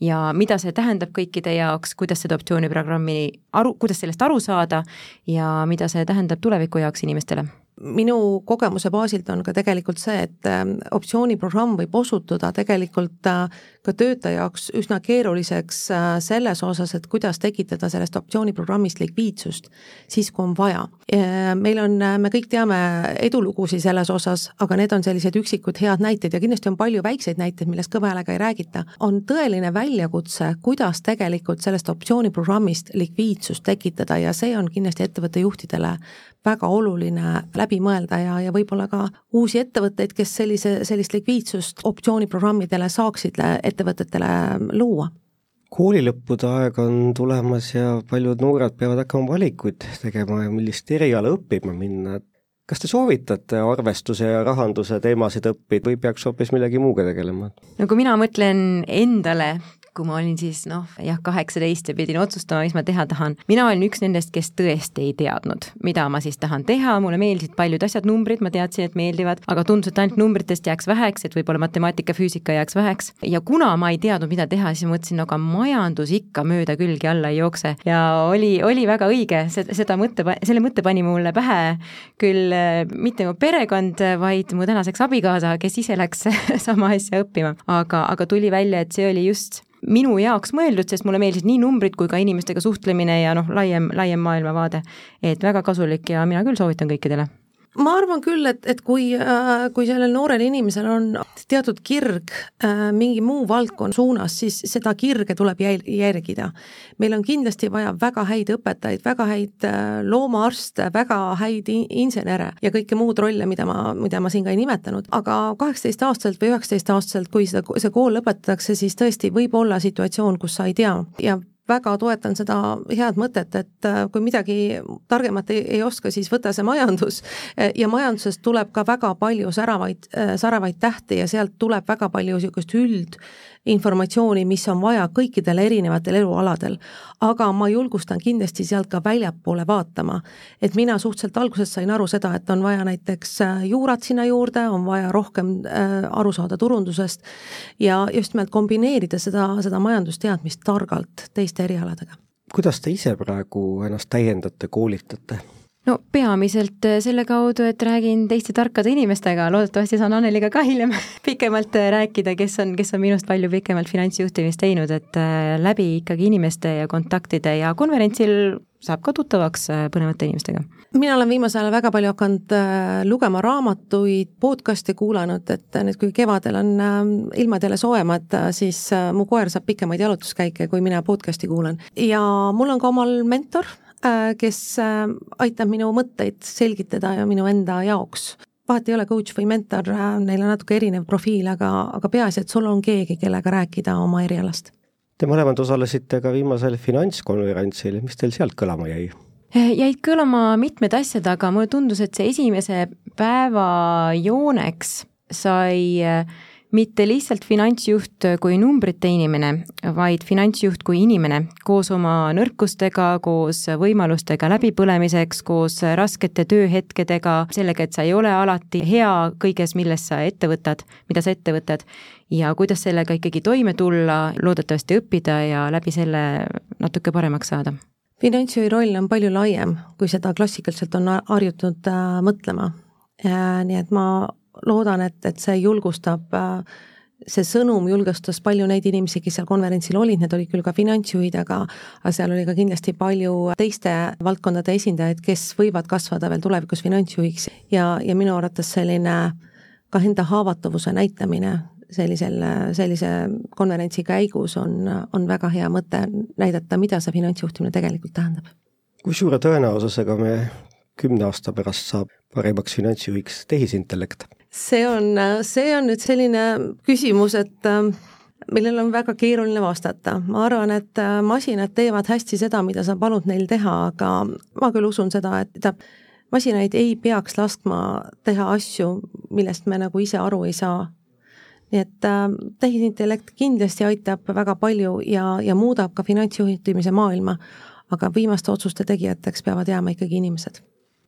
[SPEAKER 2] Ja mida see tähendab kõikide jaoks, kuidas seda optsiooniprogrammi aru, kuidas sellest aru saada ja mida see tähendab tuleviku jaoks inimestele
[SPEAKER 3] minu kogemuse baasilt on ka tegelikult see, et ähm, optsiooniprogramm võib osutuda tegelikult äh, ka töötaja jaoks üsna keeruliseks äh, selles osas, et kuidas tekitada sellest optsiooniprogrammist likviidsust siis, kui on vaja. meil on, äh, me kõik teame edulugusid selles osas, aga need on sellised üksikud head näited ja kindlasti on palju väikseid näiteid, millest kõva häälega ei räägita. on tõeline väljakutse, kuidas tegelikult sellest optsiooniprogrammist likviidsust tekitada ja see on kindlasti ettevõtte juhtidele väga oluline läbi mõelda ja, ja võib-olla ka uusi ettevõtteid, kes sellise, sellist likviidsust optsiooniprogrammidele saaksid ettevõtetele luua
[SPEAKER 1] koolilõppude aeg on tulemas ja paljud noored peavad hakkama valikuid tegema ja millist eriala õppima minna, et kas te soovitate arvestuse ja rahanduse teemasid õppida või peaks hoopis millegi muuga tegelema?
[SPEAKER 2] no kui mina mõtlen endale kui ma olin siis noh, jah, kaheksateist ja pidin otsustama, mis ma teha tahan. mina olin üks nendest, kes tõesti ei teadnud, mida ma siis tahan teha, mulle meeldisid paljud asjad, numbrid, ma teadsin, et meeldivad, aga tundus, et ainult numbritest jääks väheks, et võib-olla matemaatika, füüsika jääks väheks. ja kuna ma ei teadnud, mida teha, siis mõtlesin, no aga majandus ikka mööda külgi alla ei jookse. Ja oli, oli väga õige, seda mõtte, selle mõtte pani mulle pähe küll äh, mitte mu perekond, vaid mu tänaseks abikaasa, kes ise läks sama asja õppima, aga, aga tuli välja, et see oli just minu jaoks mõeldud, sest mulle meeldisid nii numbrid kui ka inimestega suhtlemine ja noh, laiem, laiem maailmavaade. et väga kasulik ja mina küll soovitan kõikidele
[SPEAKER 3] ma arvan küll, et, et kui, äh, kui sellel noorel inimesel on teatud kirg äh, mingi muu valdkonna suunas, siis seda kirge tuleb jäl-, järgida. meil on kindlasti vaja väga häid õpetajaid, väga häid äh, loomaarste, väga häid insenere ja kõike muud rolle, mida ma, mida ma siin ka ei nimetanud, aga kaheksateistaastaselt või üheksateistaastaselt, kui seda, see kool lõpetatakse, siis tõesti võib olla situatsioon, kus sa ei tea ja väga toetan seda head mõtet, et äh, kui midagi targemat ei, ei oska, siis võta see majandus. Ja majandusest tuleb ka väga palju säravaid, äh, säravaid tähti ja sealt tuleb väga palju niisugust üldinformatsiooni, mis on vaja kõikidel erinevatel elualadel. aga ma julgustan kindlasti sealt ka väljapoole vaatama. et mina suhteliselt alguses sain aru seda, et on vaja näiteks äh, juurat sinna juurde, on vaja rohkem aru saada turundusest ja just nimelt kombineerida seda, seda majandusteadmist targalt teiste erialadega.
[SPEAKER 1] kuidas te ise praegu ennast täiendate, koolitate?
[SPEAKER 2] No peamiselt äh, selle kaudu, et räägin teiste tarkade inimestega, loodetavasti saan Anneliga ka hiljem pikemalt äh, rääkida, kes on, kes on minust palju pikemalt finantsjuhtimist teinud, et äh, läbi ikkagi inimeste ja kontaktide ja konverentsil saab ka tuttavaks põnevate inimestega.
[SPEAKER 3] mina olen viimasel ajal väga palju hakanud lugema raamatuid, podcast'e kuulanud, et nüüd, kui kevadel on ilmad jälle soojemad, siis mu koer saab pikemaid jalutuskäike, kui mina podcast'i kuulan. ja mul on ka omal mentor, kes äh, aitab minu mõtteid selgitada ja minu enda jaoks. vahet ei ole coach või mentor, äh, neil on natuke erinev profiil, aga, aga peaasi, et sul on keegi, kellega rääkida oma erialast.
[SPEAKER 1] Te mõlemad osalesite ka viimasel finantskonverentsil, mis teil sealt kõlama jäi?
[SPEAKER 2] jäid kõlama mitmed asjad, aga mulle tundus, et see esimese päeva jooneks sai äh, mitte lihtsalt finantsjuht kui numbrite inimene, vaid finantsjuht kui inimene koos oma nõrkustega, koos võimalustega läbipõlemiseks, koos raskete tööhetkedega, sellega, et sa ei ole alati hea kõiges, milles sa ette võtad, mida sa ette võtad ja kuidas sellega ikkagi toime tulla, loodetavasti õppida ja läbi selle natuke paremaks saada
[SPEAKER 3] finantsjuhi roll on palju laiem, kui seda klassikaliselt on harjutud äh, mõtlema. nii et ma loodan, et, et see julgustab, äh, see sõnum julgustas palju neid inimesi, kes seal konverentsil olid, need olid küll ka finantsjuhid, aga aga seal oli ka kindlasti palju teiste valdkondade esindajaid, kes võivad kasvada veel tulevikus finantsjuhiks ja, ja minu arvates selline ka enda haavatavuse näitamine sellisel, sellise konverentsi käigus on, on väga hea mõte näidata, mida see finantsjuhtimine tegelikult tähendab.
[SPEAKER 1] kui suure tõenäosusega me kümne aasta pärast saab parimaks finantsjuhiks tehisintellekt?
[SPEAKER 3] See on, see on nüüd selline küsimus, et äh, millel on väga keeruline vastata. ma arvan, et äh, masinad teevad hästi seda, mida sa palud neil teha, aga ma küll usun seda, et tähendab, masinaid ei peaks laskma teha asju, millest me nagu ise aru ei saa. nii et äh, tehisintellekt kindlasti aitab väga palju ja, ja muudab ka finantsjuhtimise maailma, aga viimaste otsuste tegijateks peavad jääma ikkagi inimesed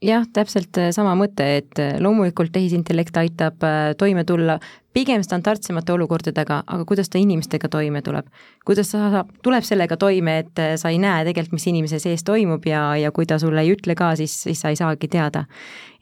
[SPEAKER 2] jah, täpselt äh, sama mõte, et äh, loomulikult tehisintellekt aitab äh, toime tulla pigem standardsemate olukordadega, aga kuidas ta inimestega toime tuleb. kuidas sa saab, tuleb sellega toime, et sa ei näe tegelikult, mis inimese sees toimub ja, ja kui ta sulle ei ütle ka, siis, siis sa ei saagi teada.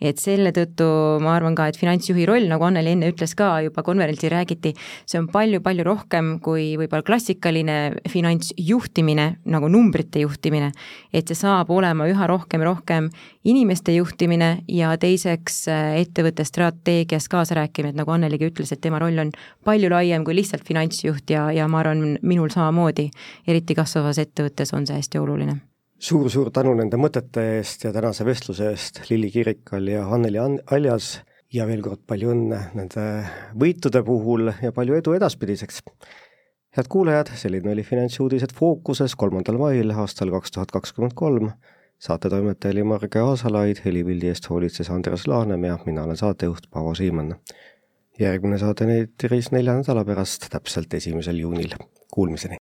[SPEAKER 2] et selle tõttu ma arvan ka, et finantsjuhi roll, nagu Anneli enne ütles ka, juba konverentsil räägiti, see on palju-palju rohkem kui võib-olla klassikaline finantsjuhtimine, nagu numbrite juhtimine. et see saab olema üha rohkem ja rohkem inimeste juhtimine ja teiseks ettevõtte strateegias kaasarääkimine, et nagu Anneligi ütles, et et tema roll on palju laiem kui lihtsalt finantsjuht ja, ja ma arvan, minul samamoodi, eriti kasvavas ettevõttes on see hästi oluline
[SPEAKER 1] suur-suur tänu nende mõtete eest ja tänase vestluse eest, Lilli Kirikal ja Anneli Aljas ja veel kord palju õnne nende võitude puhul ja palju edu edaspidiseks. head kuulajad, selline oli Finantsuudised fookuses kolmandal mail aastal kaks tuhat kakskümmend kolm. saatetoimetaja oli Marge Aasalaid, helipildi eest hoolitses Andres Laanemaa, mina olen saatejuht Paavo Siimann järgmine saade on eetris nelja nädala pärast, täpselt esimesel juunil. Kuulmiseni!